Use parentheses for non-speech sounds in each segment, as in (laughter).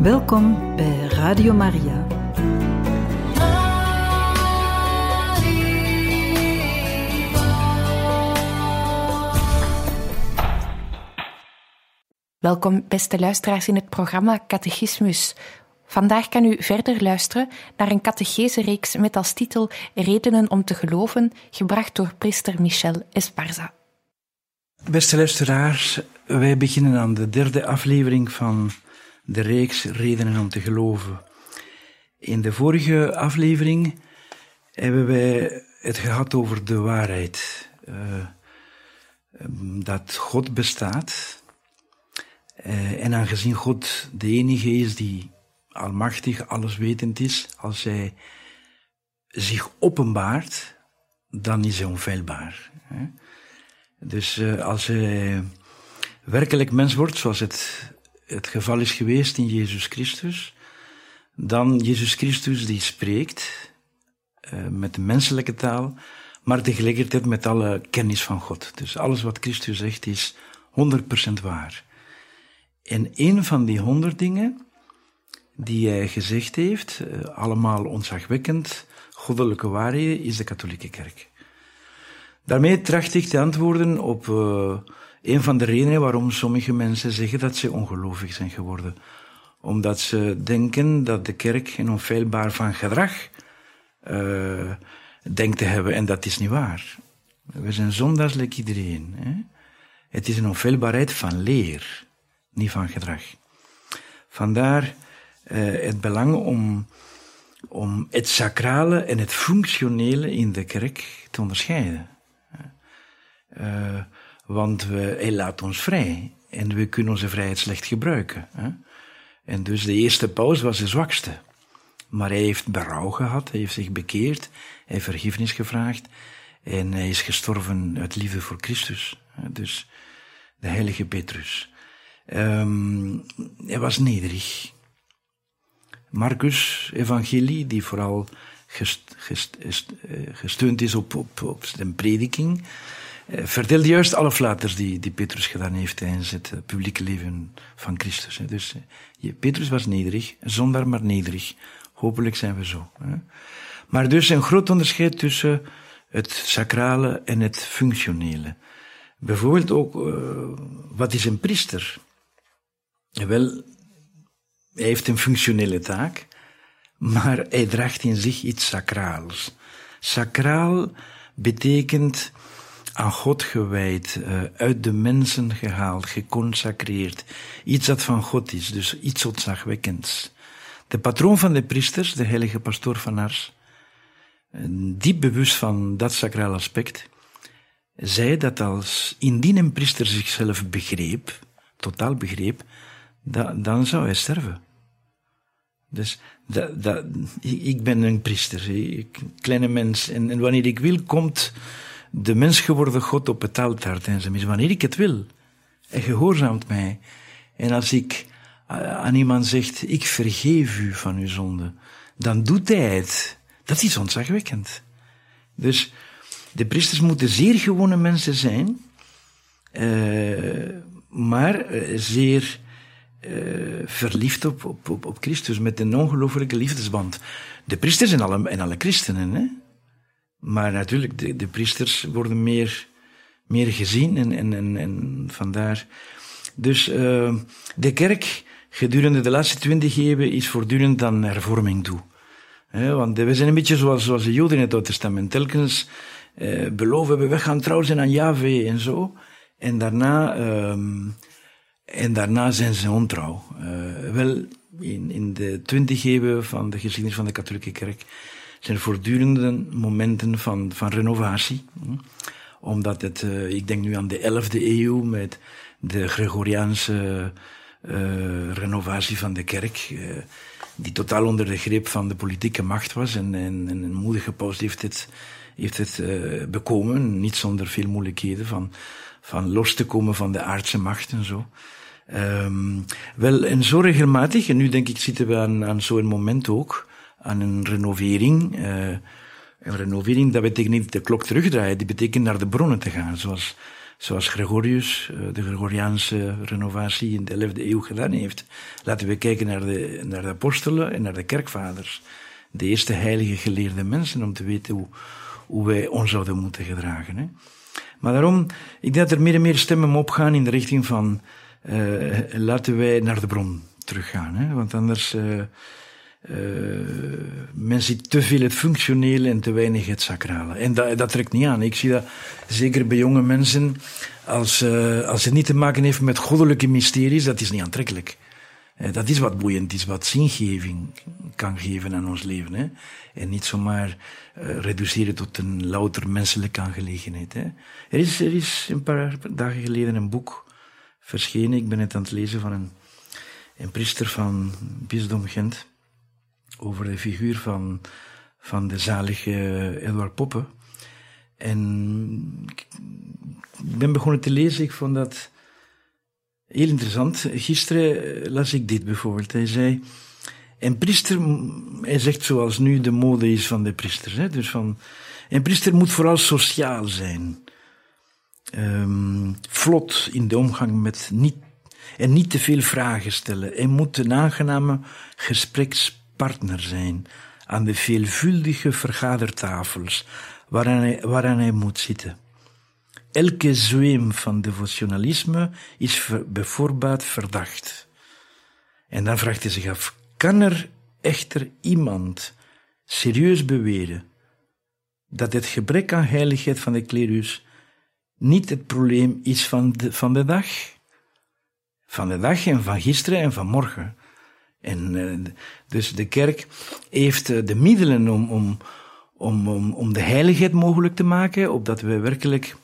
Welkom bij Radio Maria. Welkom, beste luisteraars, in het programma Catechismus. Vandaag kan u verder luisteren naar een catechese-reeks met als titel Redenen om te geloven, gebracht door priester Michel Esparza. Beste luisteraars, wij beginnen aan de derde aflevering van de reeks Redenen om te geloven. In de vorige aflevering hebben wij het gehad over de waarheid. Uh, dat God bestaat. Uh, en aangezien God de enige is die almachtig, alleswetend is, als hij zich openbaart, dan is hij onfeilbaar. Dus uh, als hij werkelijk mens wordt, zoals het het geval is geweest in Jezus Christus, dan Jezus Christus die spreekt uh, met de menselijke taal, maar tegelijkertijd met alle kennis van God. Dus alles wat Christus zegt is 100% waar. En een van die honderd dingen die hij gezegd heeft, uh, allemaal ontzagwekkend, goddelijke waarheden, is de katholieke kerk. Daarmee tracht ik te antwoorden op uh, een van de redenen waarom sommige mensen zeggen dat ze ongelovig zijn geworden. Omdat ze denken dat de kerk een onfeilbaar van gedrag uh, denkt te hebben. En dat is niet waar. We zijn zondaars, like iedereen. Hè? Het is een onfeilbaarheid van leer, niet van gedrag. Vandaar uh, het belang om, om het sacrale en het functionele in de kerk te onderscheiden. Uh, want we, hij laat ons vrij. En we kunnen onze vrijheid slecht gebruiken. Hè? En dus de eerste paus was de zwakste. Maar hij heeft berouw gehad, hij heeft zich bekeerd, hij heeft vergiffenis gevraagd. En hij is gestorven uit liefde voor Christus. Dus de heilige Petrus. Um, hij was nederig. Marcus, evangelie, die vooral gest, gest, gesteund is op, op, op zijn prediking, vertelde juist alle flaters die, die Petrus gedaan heeft tijdens het publieke leven van Christus. Dus Petrus was nederig, zonder maar nederig. Hopelijk zijn we zo. Maar dus een groot onderscheid tussen het sacrale en het functionele. Bijvoorbeeld ook, wat is een priester? Wel, hij heeft een functionele taak, maar hij draagt in zich iets sacraals. Sacraal betekent aan God gewijd, uh, uit de mensen gehaald, geconsacreerd. Iets dat van God is, dus iets ontzagwekkends. De patroon van de priesters, de heilige pastoor van Ars, diep bewust van dat sacraal aspect, zei dat als indien een priester zichzelf begreep, totaal begreep, da, dan zou hij sterven. Dus dat, ik ben een priester, een kleine mens, en, en wanneer ik wil, komt de mens geworden God op het altaar tijdens wanneer ik het wil. Hij gehoorzaamt mij. En als ik aan iemand zegt, ik vergeef u van uw zonde, dan doet hij het. Dat is ontzagwekkend. Dus de priesters moeten zeer gewone mensen zijn, uh, maar uh, zeer uh, verliefd op, op, op, Christus, met een ongelofelijke liefdesband. De priesters en alle, en alle christenen, hè? Maar natuurlijk, de, de priesters worden meer, meer gezien en, en, en, en vandaar. Dus uh, de kerk gedurende de laatste twintig eeuwen is voortdurend aan hervorming toe. Want we zijn een beetje zoals, zoals de Joden in het Oude Testament. Telkens uh, beloven we, we gaan trouw zijn aan Yahweh en zo. En daarna, um, en daarna zijn ze ontrouw. Uh, wel, in, in de twintig eeuwen van de geschiedenis van de katholieke kerk zijn voortdurende momenten van, van renovatie. Omdat het, uh, ik denk nu aan de 11e eeuw met de Gregoriaanse uh, renovatie van de kerk, uh, die totaal onder de greep van de politieke macht was. En, en, en een moedige paus heeft het, heeft het bekomen, niet zonder veel moeilijkheden, van, van los te komen van de aardse macht en zo. Um, wel, en zo regelmatig, en nu denk ik zitten we aan, aan zo'n moment ook, aan een renovering. Uh, een renovering, dat betekent niet de klok terugdraaien, die betekent naar de bronnen te gaan, zoals zoals Gregorius, de Gregoriaanse renovatie in de 11e eeuw gedaan heeft. Laten we kijken naar de, naar de apostelen en naar de kerkvaders. De eerste heilige geleerde mensen om te weten hoe, hoe wij ons zouden moeten gedragen. Hè. Maar daarom, ik denk dat er meer en meer stemmen opgaan in de richting van uh, laten wij naar de bron teruggaan. Hè? Want anders, uh, uh, men ziet te veel het functionele en te weinig het sacrale. En dat, dat trekt niet aan. Ik zie dat zeker bij jonge mensen, als, als het niet te maken heeft met goddelijke mysteries, dat is niet aantrekkelijk. Dat is wat boeiend is, wat zingeving kan geven aan ons leven. Hè? En niet zomaar reduceren tot een louter menselijke aangelegenheid. Hè? Er, is, er is een paar dagen geleden een boek verschenen. Ik ben het aan het lezen van een, een priester van Bisdom Gent. Over de figuur van, van de zalige Edward Poppe. En ik ben begonnen te lezen. Ik vond dat heel interessant. Gisteren las ik dit bijvoorbeeld. Hij zei. En priester, hij zegt zoals nu de mode is van de priesters. Hè? Dus van, een priester moet vooral sociaal zijn. Um, vlot in de omgang met niet, en niet te veel vragen stellen. Hij moet een aangename gesprekspartner zijn aan de veelvuldige vergadertafels waaraan hij, waaraan hij moet zitten. Elke zweem van devotionalisme is bijvoorbeeld verdacht. En dan vraagt hij zich af, kan er echter iemand serieus beweren dat het gebrek aan heiligheid van de klerus niet het probleem is van de, van de dag? Van de dag en van gisteren en van morgen. En uh, dus de kerk heeft uh, de middelen om, om, om, om, om de heiligheid mogelijk te maken, opdat we werkelijk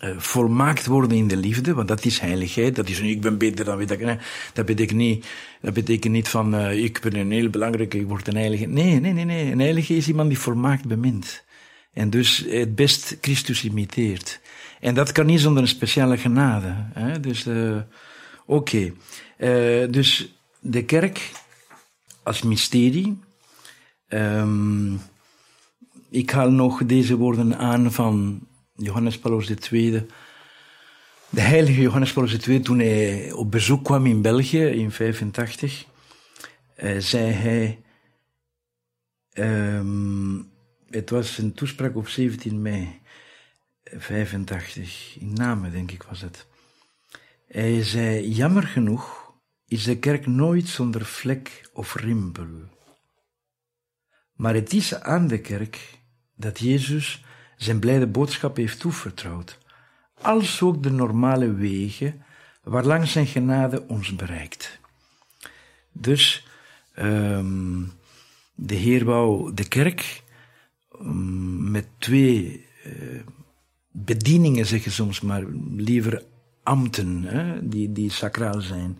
uh, volmaakt worden in de liefde, want dat is heiligheid. Dat is ik ben beter dan weet ik. Nee, dat betekent niet, dat betekent niet van ik ben een heel belangrijke, ik word een heilige. Nee, nee, nee, nee. Een heilige is iemand die volmaakt bemint. En dus het best Christus imiteert. En dat kan niet zonder een speciale genade. Hè? Dus, uh, oké. Okay. dus de kerk als mysterie. Um, ik haal nog deze woorden aan van Johannes Paulus II, de heilige Johannes Paulus II, toen hij op bezoek kwam in België in 85, eh, zei hij, um, het was een toespraak op 17 mei 85, in Namen denk ik was het. Hij zei, jammer genoeg is de kerk nooit zonder vlek of rimpel. Maar het is aan de kerk dat Jezus zijn blijde boodschap heeft toevertrouwd, als ook de normale wegen waarlangs zijn genade ons bereikt. Dus um, de Heer wou de kerk um, met twee uh, bedieningen, zeggen soms maar, liever ambten, hè, die, die sacraal zijn,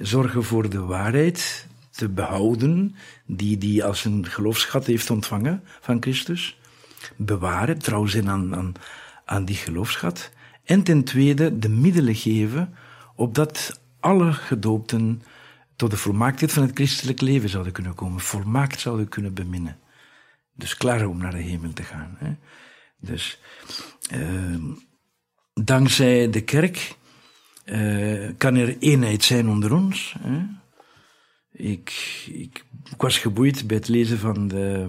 zorgen voor de waarheid te behouden, die die als een geloofschat heeft ontvangen van Christus bewaren, trouw zijn aan, aan, aan die geloofschat. En ten tweede de middelen geven opdat alle gedoopten tot de volmaaktheid van het christelijk leven zouden kunnen komen, volmaakt zouden kunnen beminnen. Dus klaar om naar de hemel te gaan. Hè. Dus uh, dankzij de kerk uh, kan er eenheid zijn onder ons. Hè. Ik, ik, was geboeid bij het lezen van de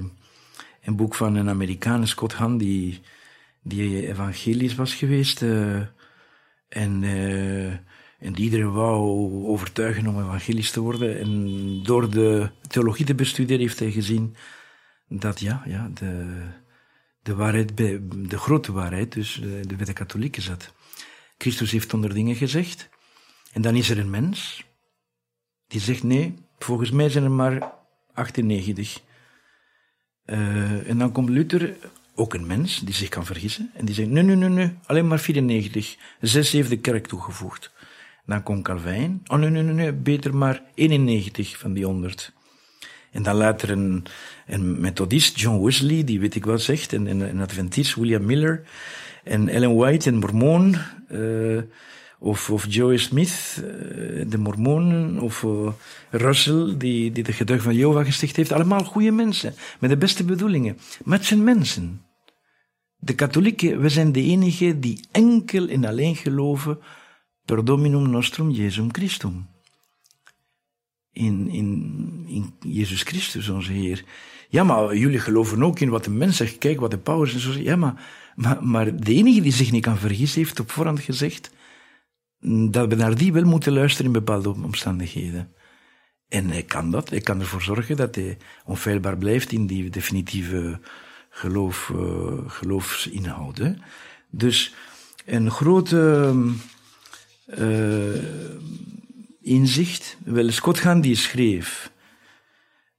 een boek van een Amerikaan, Scott Hahn, die, die evangelisch was geweest. Uh, en, uh, en die iedereen wou overtuigen om evangelisch te worden. En door de theologie te bestuderen heeft hij gezien dat ja, ja de, de waarheid, de grote waarheid, dus bij de katholieken zat. Christus heeft onder dingen gezegd. En dan is er een mens die zegt nee, volgens mij zijn er maar 98. Uh, en dan komt Luther, ook een mens, die zich kan vergissen. En die zegt, nee, nee, nee, nee, alleen maar 94. Zes heeft de kerk toegevoegd. Dan komt Calvijn, oh nee, nee, nee, nee, beter maar 91 van die 100. En dan later een, een methodist, John Wesley, die weet ik wat zegt, en een adventist, William Miller, en Ellen White, een mormoon, uh, of, of Joey Smith, eh, de Mormonen, of uh, Russell, die, die de getuige van Jehovah gesticht heeft. Allemaal goede mensen, met de beste bedoelingen. Maar het zijn mensen. De katholieken, we zijn de enigen die enkel en alleen geloven per dominum nostrum Jesum Christum. In, in, in Jezus Christus, onze Heer. Ja, maar jullie geloven ook in wat de mens zegt. Kijk wat de paus en zo zegt. Ja, maar, maar, maar de enige die zich niet kan vergissen, heeft op voorhand gezegd dat we naar die wel moeten luisteren in bepaalde omstandigheden. En hij kan dat. Hij kan ervoor zorgen dat hij onfeilbaar blijft in die definitieve geloof, uh, geloofsinhoud. Dus een grote uh, inzicht. Wel, Scott Gandhi schreef.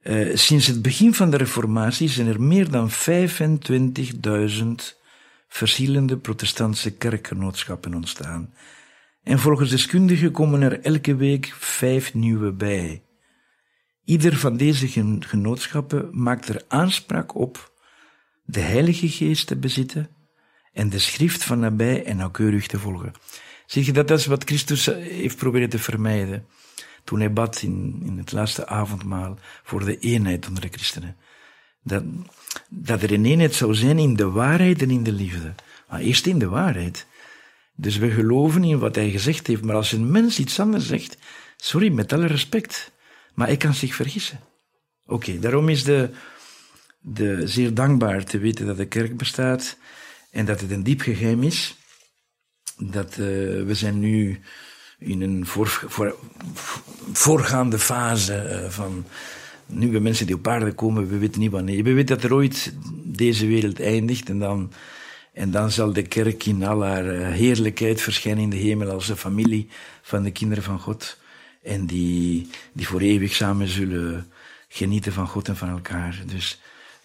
Uh, sinds het begin van de Reformatie zijn er meer dan 25.000 verschillende protestantse kerkgenootschappen ontstaan. En volgens deskundigen komen er elke week vijf nieuwe bij. Ieder van deze genootschappen maakt er aanspraak op de Heilige Geest te bezitten en de schrift van nabij en nauwkeurig te volgen. Zeg je dat dat is wat Christus heeft proberen te vermijden toen hij bad in, in het laatste avondmaal voor de eenheid onder de christenen. Dat, dat er een eenheid zou zijn in de waarheid en in de liefde. Maar eerst in de waarheid. Dus we geloven in wat hij gezegd heeft, maar als een mens iets anders zegt, sorry, met alle respect, maar hij kan zich vergissen. Oké, daarom is de, de zeer dankbaar te weten dat de kerk bestaat en dat het een diep geheim is. Dat uh, we zijn nu in een voor, voorgaande fase uh, van nieuwe mensen die op aarde komen, we weten niet wanneer. We weten dat er ooit deze wereld eindigt en dan, en dan zal de kerk in al haar eh, heerlijkheid verschijnen in de hemel als de familie van de kinderen van God. En die, die voor eeuwig samen zullen genieten van God en van elkaar. Dus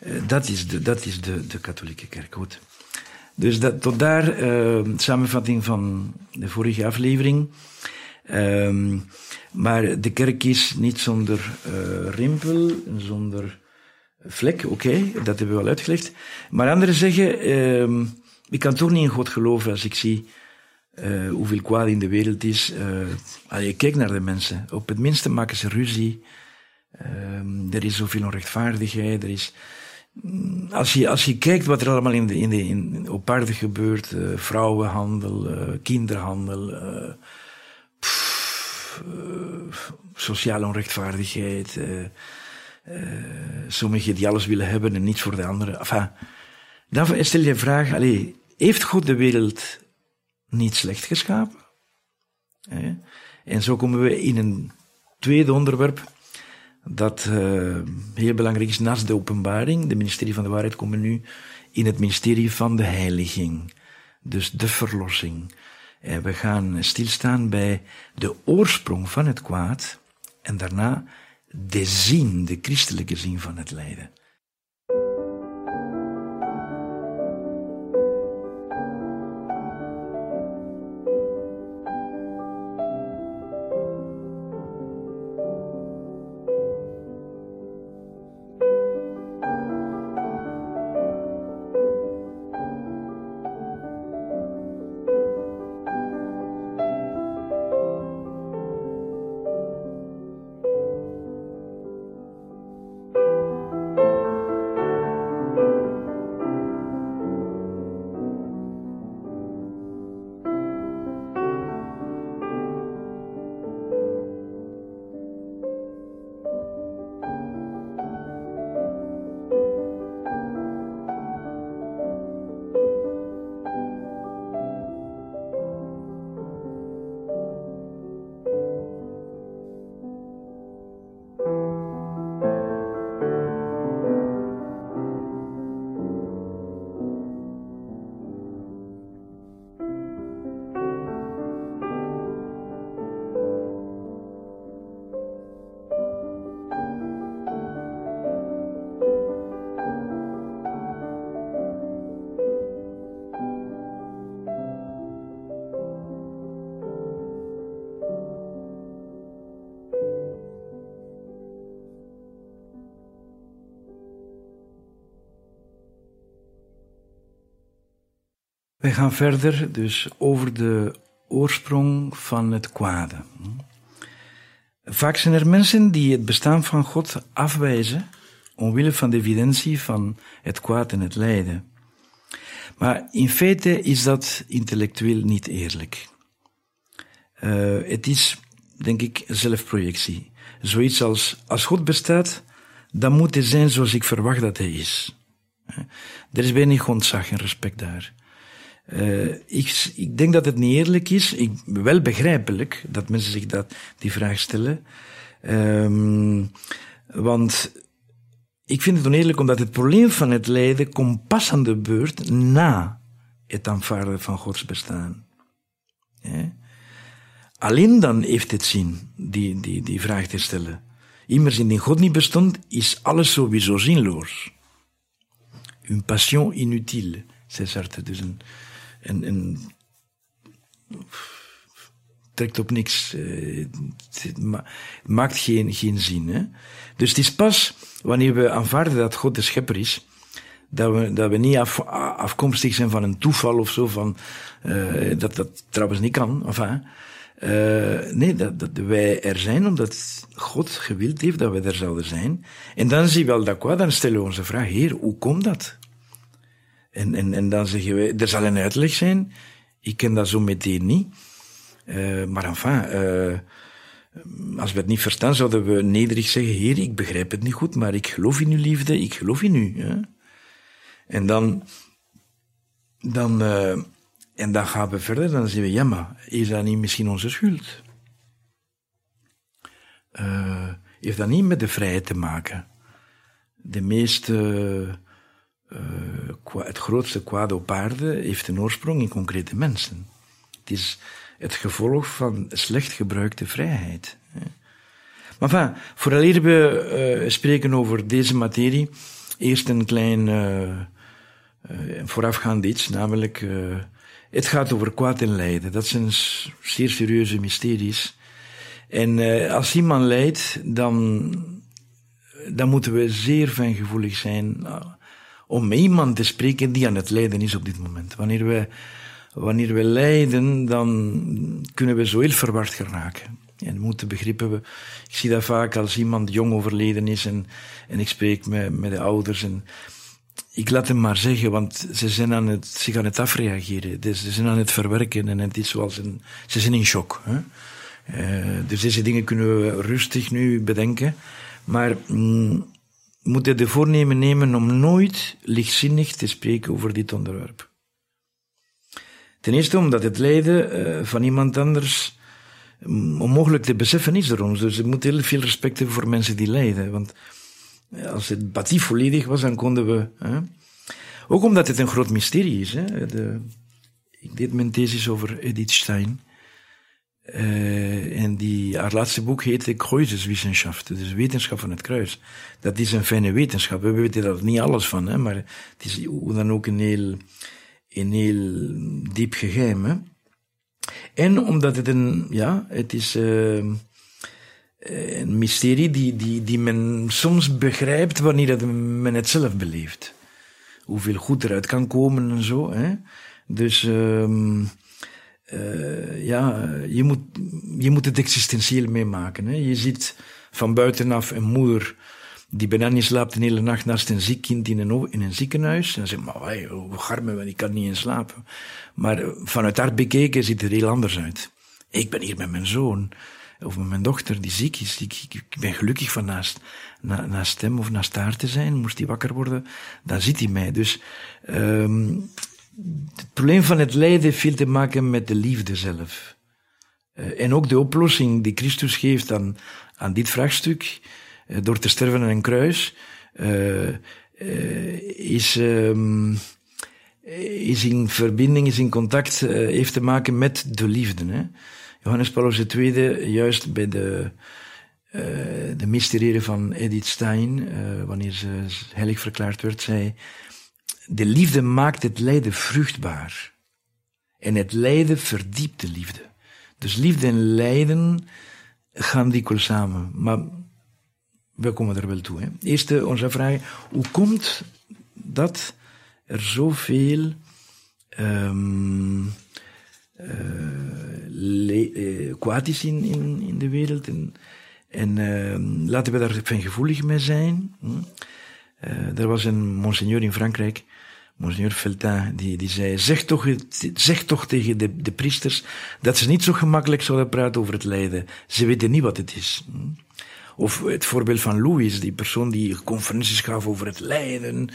uh, dat is de, dat is de, de katholieke kerk. Goed. Dus dat, tot daar uh, samenvatting van de vorige aflevering. Um, maar de kerk is niet zonder uh, rimpel, zonder vlek, oké, dat hebben we al uitgelegd. Maar anderen zeggen, um, ik kan toch niet in God geloven als ik zie uh, hoeveel kwaad in de wereld is. Je kijkt naar de mensen. Op het minste maken ze ruzie. Uh, er is zoveel onrechtvaardigheid. Er is, mm, als, je, als je kijkt wat er allemaal in de, in de, in, op aarde gebeurt, vrouwenhandel, kinderhandel, pff, sociale onrechtvaardigheid, sommigen die alles willen hebben en niets voor de anderen. Enfin, dan stel je de vraag, allez, heeft God de wereld niet slecht geschapen. En zo komen we in een tweede onderwerp dat uh, heel belangrijk is naast de openbaring. De ministerie van de waarheid komen nu in het ministerie van de heiliging. Dus de verlossing. En we gaan stilstaan bij de oorsprong van het kwaad en daarna de zin, de christelijke zin van het lijden. Wij gaan verder dus over de oorsprong van het kwade. Vaak zijn er mensen die het bestaan van God afwijzen omwille van de evidentie van het kwaad en het lijden. Maar in feite is dat intellectueel niet eerlijk. Uh, het is, denk ik, zelfprojectie. Zoiets als, als God bestaat, dan moet hij zijn zoals ik verwacht dat hij is. Er is weinig ontzag en respect daar. Uh, ik, ik, denk dat het niet eerlijk is. Ik, wel begrijpelijk dat mensen zich dat, die vraag stellen. Um, want ik vind het oneerlijk omdat het probleem van het lijden komt pas aan de beurt na het aanvaarden van Gods bestaan. Alleen dan heeft het zin die, die, die vraag te stellen. Immers indien God niet bestond, is alles sowieso zinloos. Een passion inutile, zei Sartre. Dus een, een, een trekt op niks. Het maakt geen, geen zin. Hè? Dus het is pas wanneer we aanvaarden dat God de schepper is, dat we, dat we niet af, afkomstig zijn van een toeval of zo, van, uh, dat dat trouwens niet kan. Enfin, uh, nee, dat, dat wij er zijn omdat God gewild heeft dat we er zouden zijn. En dan zie je wel dat qua, dan stellen we onze vraag, Heer, hoe komt dat? En, en, en dan zeggen wij, er zal een uitleg zijn. Ik ken dat zo meteen niet. Uh, maar enfin, uh, als we het niet verstaan, zouden we nederig zeggen, Heer, ik begrijp het niet goed, maar ik geloof in uw liefde, ik geloof in u. Hè? En dan, dan, uh, en dan gaan we verder, dan zeggen we, ja, maar is dat niet misschien onze schuld? Heeft dat niet met de vrijheid te maken? De meeste, uh, het grootste kwaad op aarde heeft een oorsprong in concrete mensen. Het is het gevolg van slecht gebruikte vrijheid. Maar enfin, vooraleer we uh, spreken over deze materie, eerst een klein uh, voorafgaand iets, namelijk het gaat over kwaad en lijden. Dat zijn zeer serieuze mysteries. En als iemand lijdt, dan, dan moeten we zeer fijngevoelig zijn om met iemand te spreken die aan het lijden is op dit moment. Wanneer we wanneer we lijden, dan kunnen we zo heel verward geraken. En moeten begrippen, we, ik zie dat vaak als iemand jong overleden is en, en ik spreek met, met de ouders en ik laat hem maar zeggen, want ze zijn aan het, zich aan het afreageren. Ze zijn aan het verwerken en het is zoals een, ze zijn in shock. Hè? Uh, dus deze dingen kunnen we rustig nu bedenken. Maar mm, we moeten de voornemen nemen om nooit lichtzinnig te spreken over dit onderwerp. Ten eerste omdat het lijden uh, van iemand anders mm, onmogelijk te beseffen is door ons. Dus we moeten heel veel respect hebben voor mensen die lijden. Want eh, als het batie volledig was, dan konden we... Hè? Ook omdat het een groot mysterie is. Hè? De, ik deed mijn thesis over Edith Stein. Uh, en die, haar laatste boek heette Kruiseswissenschaft, dus wetenschap van het kruis. Dat is een fijne wetenschap. We weten er niet alles van, hè, maar het is hoe dan ook een heel een heel diep geheim. Hè? En omdat het een, ja, het is uh, een mysterie die, die, die men soms begrijpt wanneer dat men het zelf beleeft. Hoeveel goed eruit kan komen en zo. Hè? Dus uh, uh, ja, je moet, je moet het existentieel meemaken. Hè? Je ziet van buitenaf een moeder die bijna slaapt een hele nacht naast een ziek kind in een, in een ziekenhuis. En dan zeg maar, hey, hoe garmen, ik kan niet in slapen. Maar eh, vanuit haar bekeken ziet het er heel anders uit. Ik ben hier met mijn zoon, of met mijn dochter die ziek is. Ik, ik, ik ben gelukkig van naast, na, naast hem of naast haar te zijn. Moest hij wakker worden, dan ziet hij mij. Dus um, het probleem van het lijden heeft veel te maken met de liefde zelf. Uh, en ook de oplossing die Christus geeft aan, aan dit vraagstuk eh, door te sterven aan een kruis, uh, is, um, is in verbinding, is in contact, heeft te maken met de liefde. Hè? Johannes Paulus II, juist bij de, de mysteriëren van Edith Stein, wanneer ze heilig verklaard werd, zei, de liefde maakt het lijden vruchtbaar. En het lijden verdiept de liefde. Dus liefde en lijden gaan dikwijls samen. Maar we komen er wel toe. Hè. Eerst onze vraag, hoe komt dat er zoveel um, uh, kwaad is in, in, de wereld? En, en uh, laten we daar gevoelig mee zijn. Hm? Er was een monseigneur in Frankrijk, Monsignor Feltin, die, die zei, zeg toch, zeg toch tegen de, de priesters dat ze niet zo gemakkelijk zouden praten over het lijden. Ze weten niet wat het is. Hm? Of het voorbeeld van Louis, die persoon die conferenties gaf over het lijden.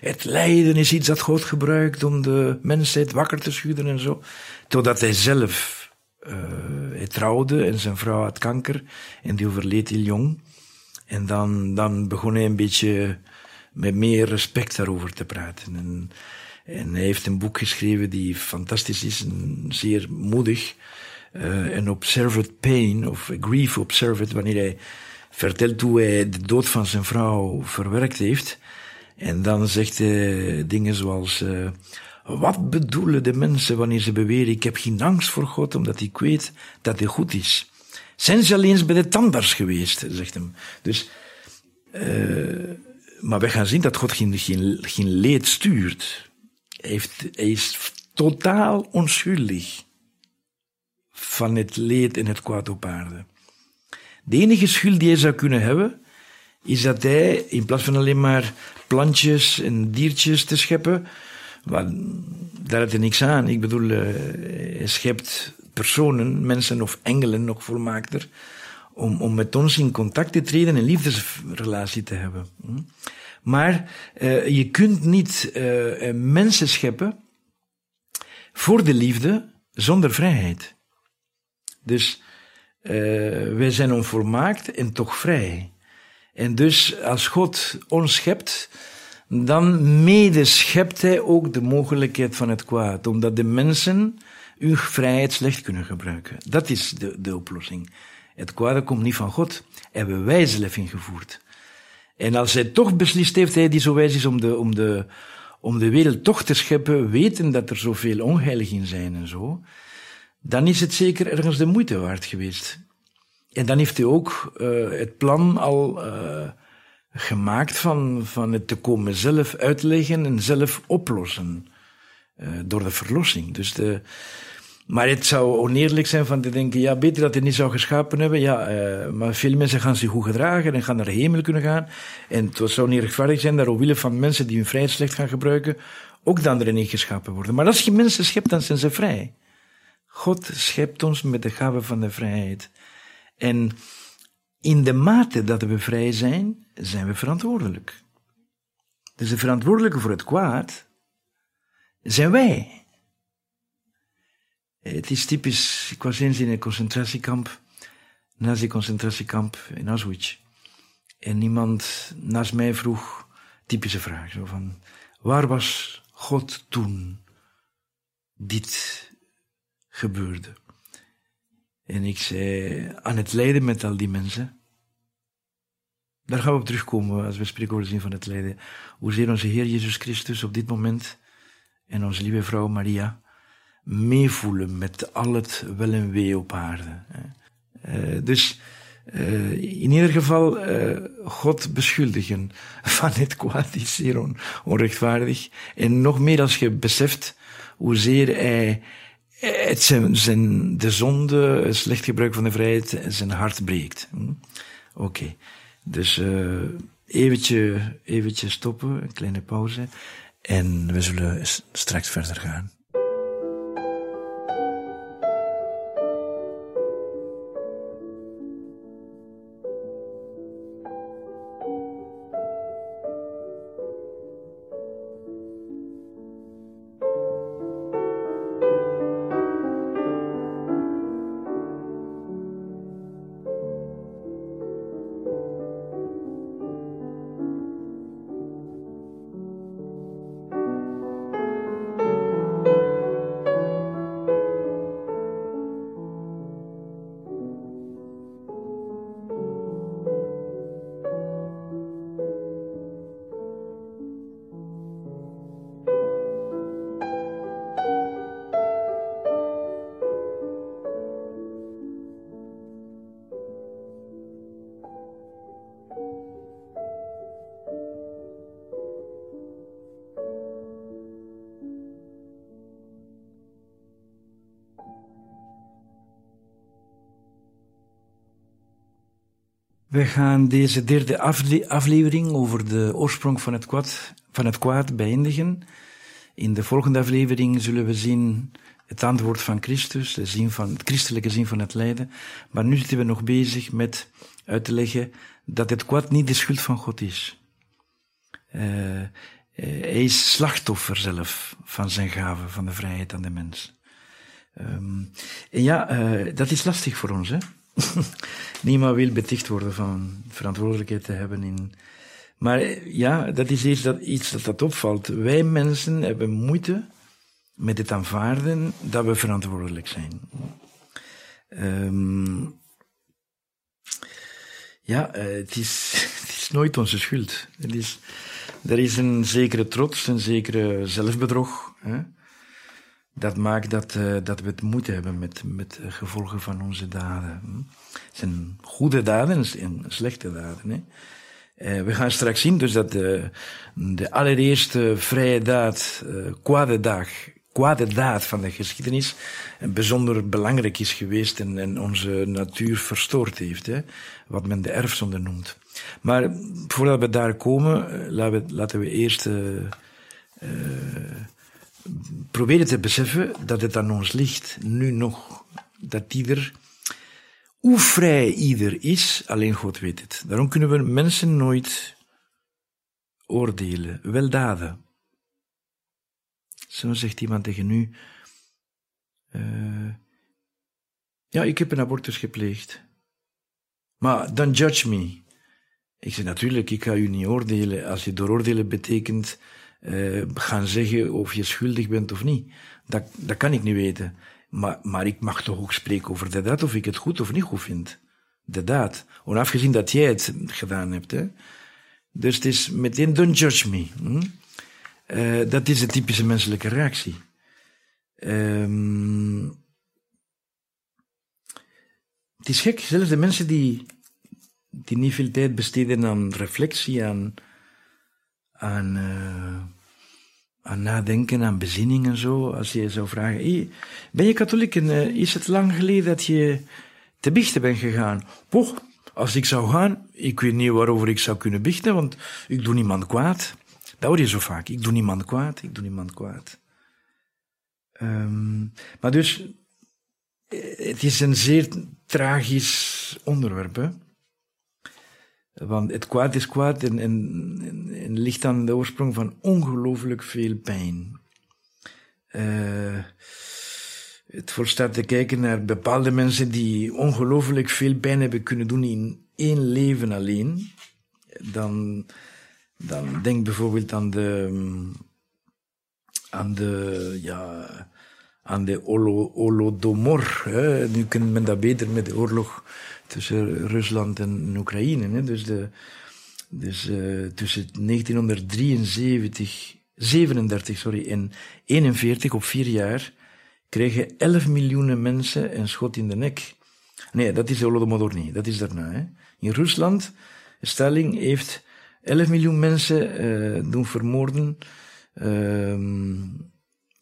Het lijden is iets dat God gebruikt om de mensheid wakker te schudden en zo. Totdat hij zelf, uh, hij trouwde en zijn vrouw had kanker en die overleed heel jong. En dan, dan begon hij een beetje met meer respect daarover te praten. En, en hij heeft een boek geschreven die fantastisch is en zeer moedig. Uh, een Observed Pain, of Grief Observed, wanneer hij vertelt hoe hij de dood van zijn vrouw verwerkt heeft. En dan zegt hij dingen zoals, uh, wat bedoelen de mensen wanneer ze beweren, ik heb geen angst voor God, omdat ik weet dat hij goed is. Zijn ze eens bij de tandarts geweest, zegt hem. Dus, uh, maar wij gaan zien dat God geen, leed stuurt. Hij, is totaal onschuldig van het leed en het kwaad op aarde. De enige schuld die hij zou kunnen hebben, is dat hij, in plaats van alleen maar plantjes en diertjes te scheppen, maar daar had hij niks aan. Ik bedoel, uh, hij schept personen, mensen of engelen nog volmaakter, om, om met ons in contact te treden en een liefdesrelatie te hebben. Hm? Maar uh, je kunt niet uh, mensen scheppen voor de liefde zonder vrijheid. Dus wij zijn onvolmaakt en toch vrij. En dus als God ons schept, dan mede schept hij ook de mogelijkheid van het kwaad, omdat de mensen uw vrijheid slecht kunnen gebruiken. Dat is de, de oplossing. Het kwade komt niet van God, hebben wij zelf ingevoerd. En als hij toch beslist heeft, hij die zo wijs is om de, om de, om de wereld toch te scheppen, weten dat er zoveel onheilig in zijn en zo, dan is het zeker ergens de moeite waard geweest. En dan heeft hij ook uh, het plan al uh, gemaakt van, van het te komen zelf uitleggen en zelf oplossen. Uh, door de verlossing. Dus de, maar het zou oneerlijk zijn van te denken, ja, beter dat hij niet zou geschapen hebben. Ja, uh, maar veel mensen gaan zich goed gedragen en gaan naar de hemel kunnen gaan. En het zou niet rechtvaardig zijn dat omwille van mensen die hun vrijheid slecht gaan gebruiken, ook dan erin niet geschapen worden. Maar als je mensen schept, dan zijn ze vrij. God schept ons met de gave van de vrijheid. En in de mate dat we vrij zijn, zijn we verantwoordelijk. Dus de verantwoordelijke voor het kwaad zijn wij. Het is typisch, ik was eens in een concentratiekamp, nazi-concentratiekamp in Auschwitz. En iemand naast mij vroeg, typische vraag, zo van, waar was God toen dit gebeurde? En ik zei, aan het lijden met al die mensen. Daar gaan we op terugkomen als we spreken zin van het lijden. Hoezeer onze Heer Jezus Christus op dit moment en onze lieve vrouw Maria meevoelen met al het wel en wee op aarde. Uh, dus uh, in ieder geval uh, God beschuldigen (laughs) van het kwaad is zeer on, onrechtvaardig. En nog meer als je beseft hoezeer hij het zijn, zijn de zonde, het slecht gebruik van de vrijheid, zijn hart breekt. Hm? Oké, okay. dus eventje, eventje stoppen, een kleine pauze. En we zullen straks verder gaan. We gaan deze derde aflevering over de oorsprong van het kwaad, van het kwaad beëindigen In de volgende aflevering zullen we zien het antwoord van Christus, de zin van, het christelijke zin van het lijden. Maar nu zitten we nog bezig met uit te leggen dat het kwaad niet de schuld van God is. Uh, hij is slachtoffer zelf van zijn gave, van de vrijheid aan de mens. Um, en ja, uh, dat is lastig voor ons, hè. (laughs) Niemand wil beticht worden van verantwoordelijkheid te hebben in... Maar ja, dat is iets dat, iets dat, dat opvalt. Wij mensen hebben moeite met het aanvaarden dat we verantwoordelijk zijn. Um, ja, uh, het, is, (laughs) het is nooit onze schuld. Het is, er is een zekere trots, een zekere zelfbedrog. Hè? Dat maakt dat, uh, dat we het moeite hebben met, met gevolgen van onze daden. Hm? Het zijn goede daden en slechte daden. Hè? Uh, we gaan straks zien dus dat de, de allereerste vrije daad, uh, kwade dag, kwade daad van de geschiedenis bijzonder belangrijk is geweest en, en onze natuur verstoord heeft. Hè? Wat men de erfzonde noemt. Maar voordat we daar komen, eh, laten we, laten we eerst uh, proberen te beseffen dat het aan ons ligt, nu nog, dat ieder, hoe vrij ieder is, alleen God weet het. Daarom kunnen we mensen nooit oordelen, weldaden. Zo zegt iemand tegen u, uh, ja, ik heb een abortus gepleegd. Maar dan judge me. Ik zeg natuurlijk, ik ga u niet oordelen. Als je dooroordelen betekent uh, gaan zeggen of je schuldig bent of niet. Dat, dat kan ik niet weten. Maar, maar ik mag toch ook spreken over de daad, of ik het goed of niet goed vind. De daad. Onafgezien dat jij het gedaan hebt. Hè. Dus het is meteen, don't judge me. Hm? Uh, dat is de typische menselijke reactie. Um, het is gek, zelfs de mensen die die niet veel tijd besteden aan reflectie, aan, aan, uh, aan nadenken, aan bezinning en zo. Als je zou vragen, ben je katholiek en uh, is het lang geleden dat je te biechten bent gegaan? Poch, als ik zou gaan, ik weet niet waarover ik zou kunnen biechten, want ik doe niemand kwaad. Dat hoor je zo vaak. Ik doe niemand kwaad, ik doe niemand kwaad. Um, maar dus, eh, het is een zeer tragisch onderwerp? Want het kwaad is kwaad en, ligt aan de oorsprong van ongelooflijk veel pijn. Uh, het voorstaat te kijken naar bepaalde mensen die ongelooflijk veel pijn hebben kunnen doen in één leven alleen. Dan, dan denk bijvoorbeeld aan de, aan de, ja, aan de Holodomor. Hè. Nu kent men dat beter met de oorlog tussen Rusland en Oekraïne. Hè. Dus, dus uh, tussen 1973, 37 sorry, en 41 op vier jaar kregen 11 miljoen mensen een schot in de nek. Nee, dat is de Holodomor niet, dat is daarna. Hè. In Rusland, Stalin heeft 11 miljoen mensen uh, doen vermoorden. Uh,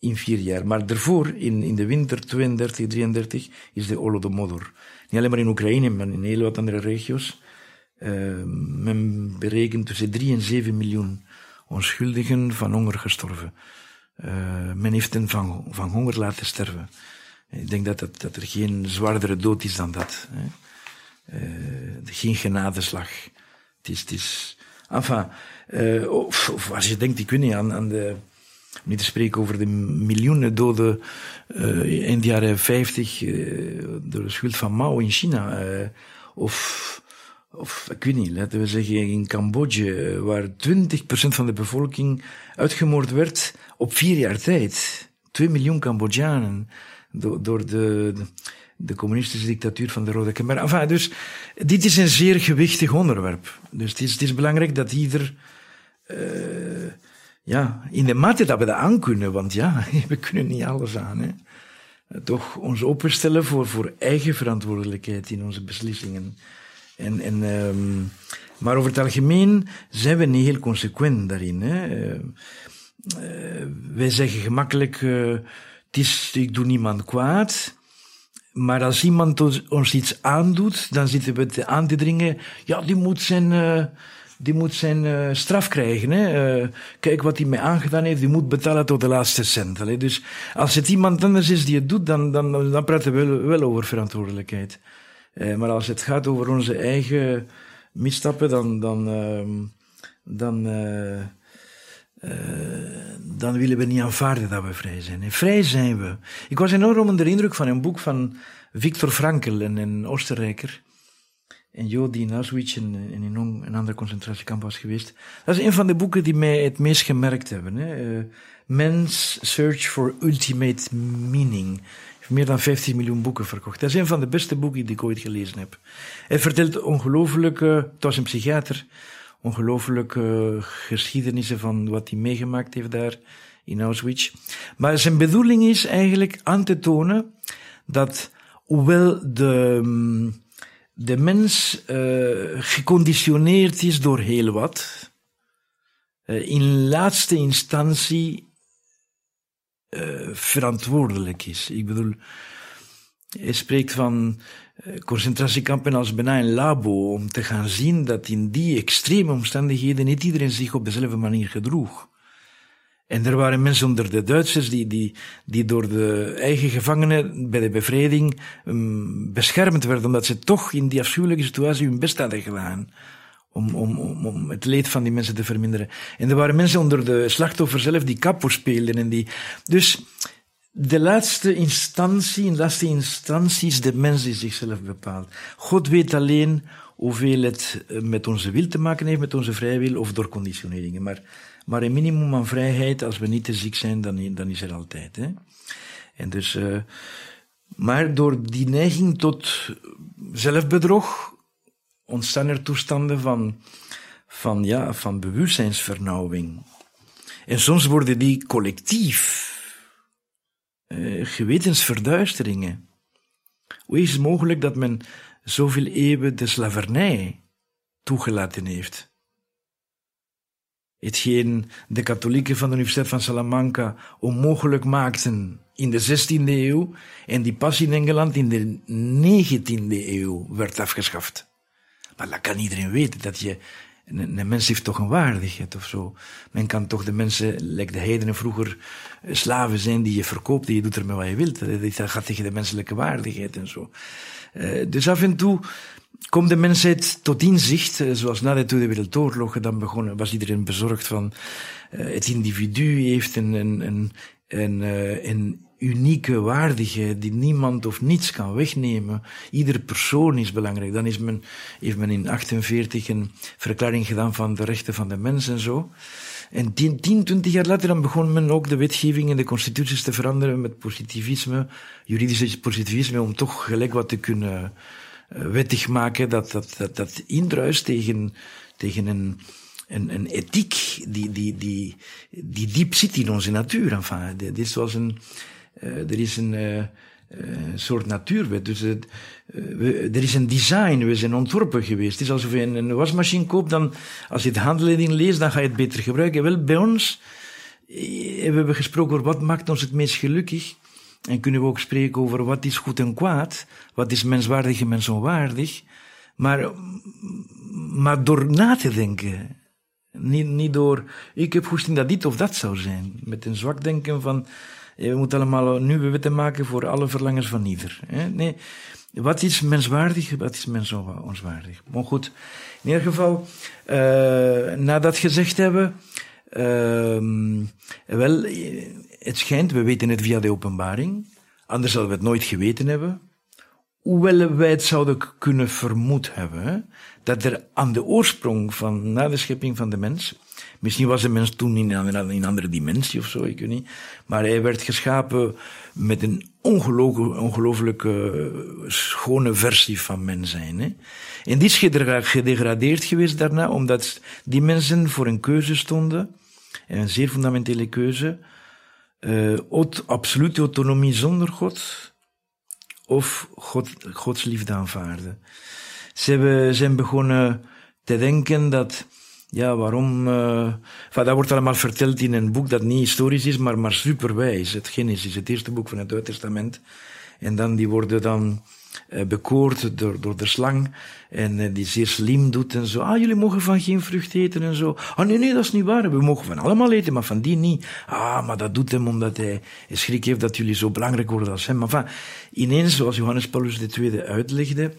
in vier jaar. Maar daarvoor, in, in de winter 32, 33, is de Holodomor. Niet alleen maar in Oekraïne, maar in heel wat andere regio's. Uh, men berekent tussen 3 en 7 miljoen onschuldigen van honger gestorven. Uh, men heeft hen van, van honger laten sterven. Ik denk dat, dat, dat er geen zwaardere dood is dan dat. Hè. Uh, geen genadeslag. Het is, het is, enfin, of, als je denkt, ik weet niet, aan, aan de, niet te spreken over de miljoenen doden uh, in de jaren 50 uh, eh, door de schuld van Mao in China. Uh, of, of, ik weet niet, laten we zeggen in Cambodja, waar 20% van de bevolking uitgemoord werd op vier jaar tijd. 2 miljoen Cambodjanen door, de, de, communistische dictatuur van de Rode Khmer. Enfin, dus dit is een zeer gewichtig onderwerp. Dus het is, het is belangrijk dat ieder ja, in de mate dat we dat aan kunnen, want ja, (laughs) we kunnen niet alles aan. Hè. Toch ons openstellen voor, voor eigen verantwoordelijkheid in onze beslissingen. En, en, um, maar over het algemeen zijn we niet heel consequent daarin. Hè. Uh, wij zeggen gemakkelijk, uh, is, ik doe niemand kwaad. Maar als iemand ons, iets aandoet, dan zitten we aan te dringen. Ja, die moet zijn, die moet zijn uh, straf krijgen. Hè. Uh, kijk wat hij mij aangedaan heeft, die moet betalen tot de laatste cent. Hè. Dus als het iemand anders is die het doet, dan, dan, dan praten we wel, wel over verantwoordelijkheid. Uh, maar als het gaat over onze eigen misstappen, dan, dan, ehm, dan, dan willen we niet aanvaarden dat we vrij zijn. En vrij zijn we. Ik was enorm onder de indruk van een boek van Viktor Frankl, een, een Oostenrijker en Jood die in Auschwitz en, in een ander concentratiekamp was geweest. Dat is een van de boeken die mij het meest gemerkt hebben. Hè. Uh, Men's Search for Ultimate Meaning. meer dan 15 miljoen boeken verkocht. Dat is een van de beste boeken die ik ooit gelezen heb. Hij vertelt ongelooflijke, het was een psychiater, ongelooflijke geschiedenissen van wat hij meegemaakt heeft daar in Auschwitz. Maar zijn bedoeling is eigenlijk aan te tonen dat, hoewel de, mm, de mens uh, geconditioneerd is door heel wat, uh, in laatste instantie uh, verantwoordelijk is. Ik bedoel, hij spreekt van concentratiekampen als bijna een labo om te gaan zien dat in die extreme omstandigheden niet iedereen zich op dezelfde manier gedroeg. En er waren mensen onder de Duitsers die, die, die door de eigen gevangenen bij de bevrijding um, beschermd werden, omdat ze toch in die afschuwelijke situatie hun best hadden gedaan. Om, om, om, om het leed van die mensen te verminderen. En er waren mensen onder de slachtoffers zelf die kapo speelden en die. Dus de laatste instantie, in laatste instantie is de mens die zichzelf bepaalt. God weet alleen hoeveel het eh, met onze wil te maken heeft, met onze vrije of door conditioneringen. Maar maar een minimum aan vrijheid, als we niet te ziek zijn, dan, dan is er altijd. Hè? En dus, uh, maar door die neiging tot zelfbedrog ontstaan er toestanden van, van, ja, van bewustzijnsvernauwing. En soms worden die collectief uh, gewetensverduisteringen. Hoe is het mogelijk dat men zoveel eeuwen de slavernij toegelaten heeft? Hetgeen de katholieken van de Universiteit van Salamanca onmogelijk maakten in de 16e eeuw en die pas in Engeland in de 19e eeuw werd afgeschaft. Maar dat kan iedereen weten, dat je, een, mens heeft toch een waardigheid of zo. Men kan toch de mensen, lijkt de heidenen vroeger, eh, slaven zijn die je verkoopt en je doet ermee wat je wilt. Dat gaat tegen de menselijke waardigheid en zo. Uh, dus af en toe komt de mensheid tot inzicht, eh, zoals na de Tweede Wereldoorlog, dan begonnen, was iedereen bezorgd van uh, het individu heeft een, een, een, een, uh, een unieke waardigheid die niemand of niets kan wegnemen. Iedere persoon is belangrijk. Dan is men, heeft men in 48 een verklaring gedaan van de rechten van de mens en zo. En 10, 10, 20 jaar later dan begon men ook de wetgeving en de constituties te veranderen met positivisme, juridisch positivisme, om toch gelijk wat te kunnen eh, wettig maken dat, dat, dat, dat indruist tegen, tegen een, een, een ethiek die, die, die, die diep zit in onze natuur. Enfin, dit is een, uh, er is een, uh, een soort natuurwet. Dus we, er is een design, we zijn ontworpen geweest. Het is alsof je een, een wasmachine koopt, dan, als je de handleiding leest, dan ga je het beter gebruiken. Wel, bij ons hebben we gesproken over wat maakt ons het meest gelukkig. En kunnen we ook spreken over wat is goed en kwaad, wat is menswaardig en mensonwaardig. Maar, maar door na te denken. Niet, niet door, ik heb goesting dat dit of dat zou zijn. Met een zwak denken van, we moeten allemaal nieuwe wetten maken voor alle verlangens van ieder. Nee, wat is menswaardig, wat is mensonwaardig. Maar goed, in ieder geval, uh, na dat gezegd hebben, uh, wel, het schijnt, we weten het via de openbaring, anders zouden we het nooit geweten hebben. Hoewel wij het zouden kunnen vermoed hebben, dat er aan de oorsprong van, na de schepping van de mens, misschien was de mens toen in een, andere dimensie of zo, ik weet niet, maar hij werd geschapen met een ongelooflijke eh, schone versie van mens zijn. Hè? En die is gedegradeerd geweest daarna, omdat die mensen voor een keuze stonden, een zeer fundamentele keuze, uh, absolute autonomie zonder God of God, Gods liefde aanvaarden. Ze hebben, zijn begonnen te denken dat, ja, waarom, uh, dat wordt allemaal verteld in een boek dat niet historisch is, maar, maar superwijs. Het Genesis, het eerste boek van het Oude Testament. En dan, die worden dan bekoord door, door de slang. En uh, die zeer slim doet en zo. Ah, jullie mogen van geen vrucht eten en zo. Ah, nee, nee, dat is niet waar. We mogen van allemaal eten, maar van die niet. Ah, maar dat doet hem omdat hij schrik heeft dat jullie zo belangrijk worden als hem. Maar van, ineens, zoals Johannes Paulus II uitlegde,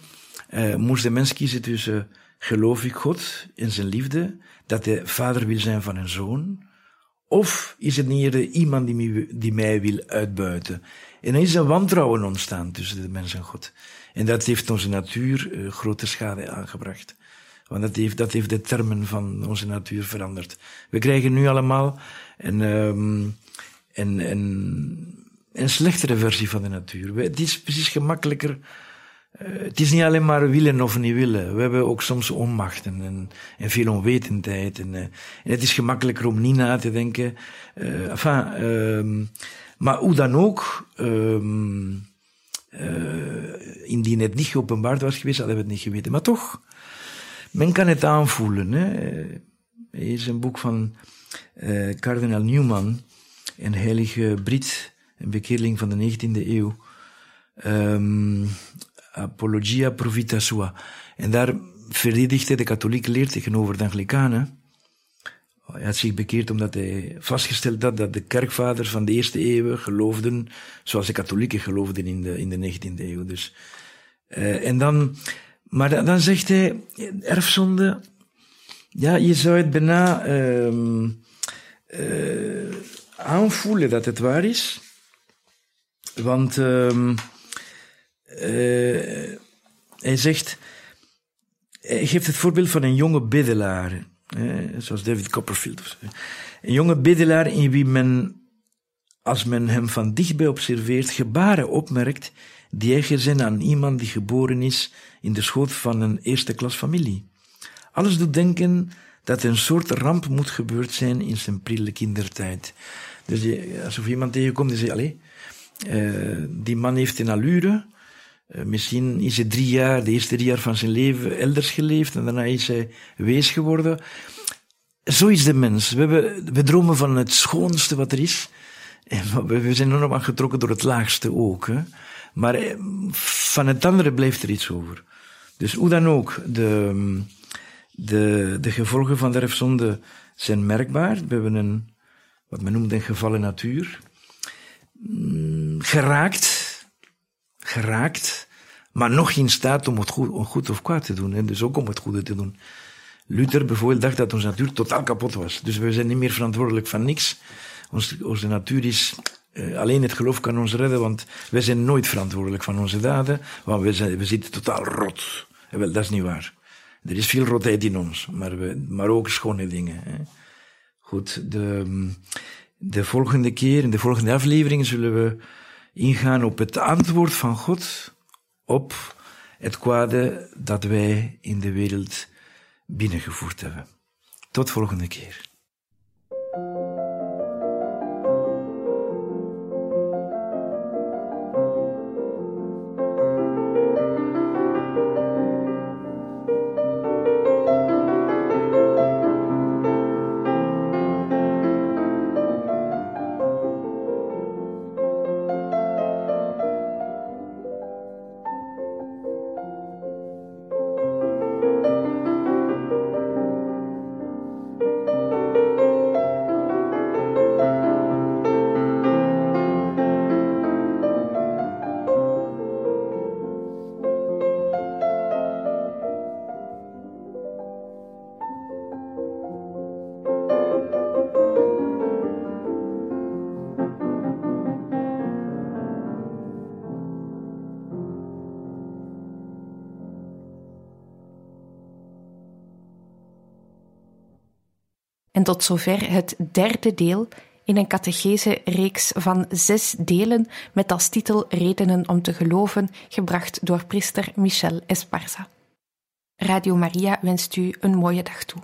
uh, moest de mens kiezen tussen geloof ik God in zijn liefde, dat hij vader wil zijn van een zoon, of is het niet iemand die mij, die mij wil uitbuiten? Is een wantrouwen ontstaan tussen de mens en God. En dat heeft onze natuur uh, grote schade aangebracht. Want dat heeft, dat heeft de termen van onze natuur veranderd. We krijgen nu allemaal een, um, een, een, slechtere versie van de natuur. Het is precies gemakkelijker uh, het is niet alleen maar willen of niet willen. We hebben ook soms onmacht en, en, veel onwetendheid. En, uh, en, het is gemakkelijker om niet na te denken. Uh, enfin, um, maar hoe dan ook, um, indien het niet geopenbaard was geweest, hadden we het niet geweten. Maar toch, men kan het aanvoelen. Hè. Er is een boek van kardinaal Newman, een heilige Brit, een bekeerling van de 19e eeuw. Um, Apologia Provita Sua. En daar verdedigde de katholieke leer tegenover de Anglikanen. Hij had zich bekeerd omdat hij vastgesteld had dat de kerkvaders van de eerste eeuw geloofden zoals de katholieken geloofden in de, in de 19e eeuw. Dus, uh, en dan, maar dan, zegt hij, erfzonde, ja, je zou het bijna uh, aanvoelen dat het waar is. Want uh, uh, hij zegt, hij geeft het voorbeeld van een jonge biddelaar, zoals David Copperfield. Een jonge biddelaar in wie men, als men hem van dichtbij observeert, gebaren opmerkt die eigen zijn aan iemand die geboren is in de schoot van een eerste klas familie. Alles doet denken dat een soort ramp moet gebeurd zijn in zijn prille kindertijd. Dus je, alsof iemand tegenkomt die zegt, allee, uh, die man heeft een allure, misschien is hij drie jaar, de eerste drie jaar van zijn leven, elders geleefd en daarna is hij wees geworden. Zo is de mens. We, hebben, we dromen van het schoonste wat er is. (laughs) We zijn enorm aangetrokken door het laagste ook. Hè. Maar eh, van het andere blijft er iets over. Dus hoe dan ook, de, de, de gevolgen van de erfzonde zijn merkbaar. We hebben een, wat men noemt een gevallen natuur. Mm, geraakt geraakt, maar nog in staat om het goed, of kwaad te doen. En dus ook om het goede te doen. Luther bijvoorbeeld dacht dat onze natuur totaal kapot was. Dus we zijn niet meer verantwoordelijk van niks. Onze natuur is, uh, alleen het geloof kan ons redden, want wij zijn nooit verantwoordelijk van onze daden, want we, zijn, we zitten totaal rot. En wel, dat is niet waar. Er is veel rotheid in ons, maar, we, maar ook schone dingen. Hè. Goed, de, de volgende keer, in de volgende aflevering, zullen we ingaan op het antwoord van God op het kwade dat wij in de wereld binnengevoerd hebben. Tot volgende keer. Tot zover het derde deel in een catechese-reeks van zes delen met als titel Redenen om te geloven, gebracht door priester Michel Esparza. Radio Maria wenst u een mooie dag toe.